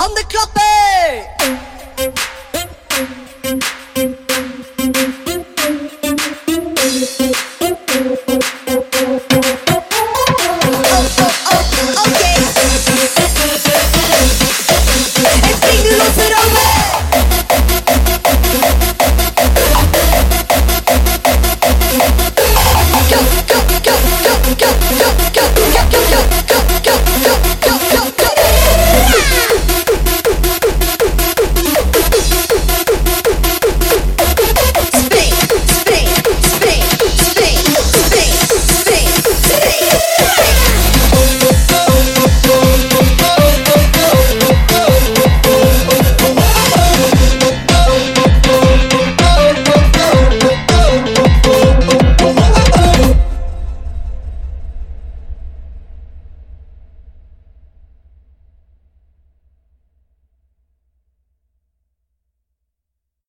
on the clock.